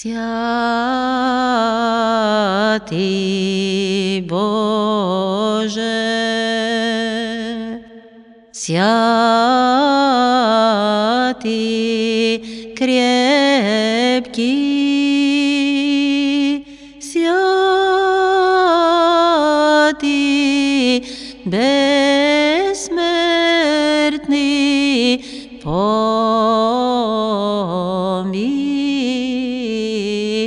Святий Боже, святий крепкий, святий бессмертный,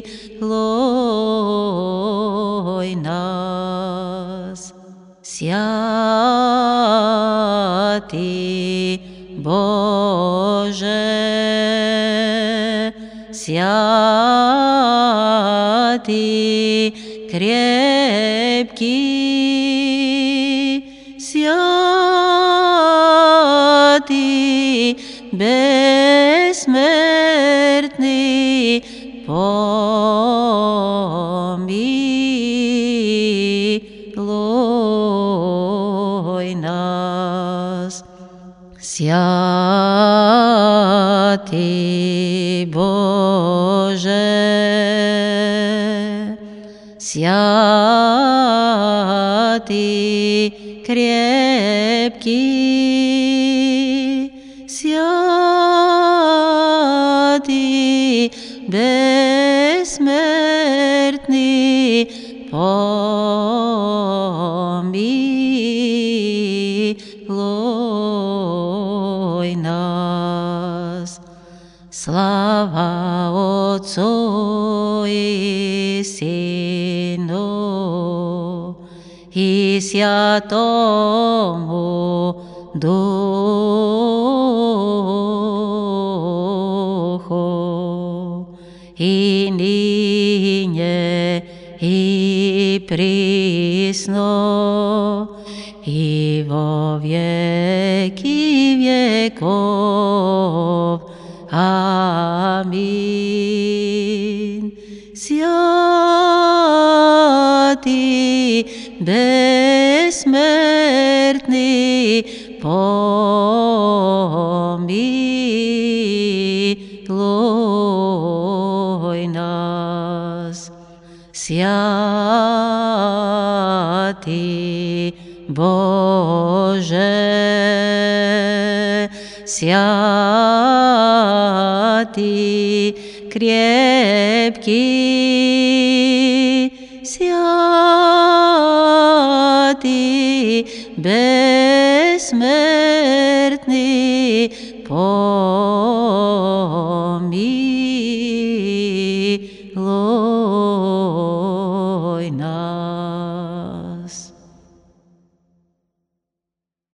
помилуй нас. Святый Боже, святый крепкий, святый бессмертный, помилуй нас. Святый Боже, святый крепкий, святый бессмертный, помилуй нас. Слава Отцу и Сыну и Святому Духу, и ныне, и присно, и во веки веков. Аминь. Святый бессмертный, помилуй Святый Боже, святый крепкий, святый бессмертный, помилуй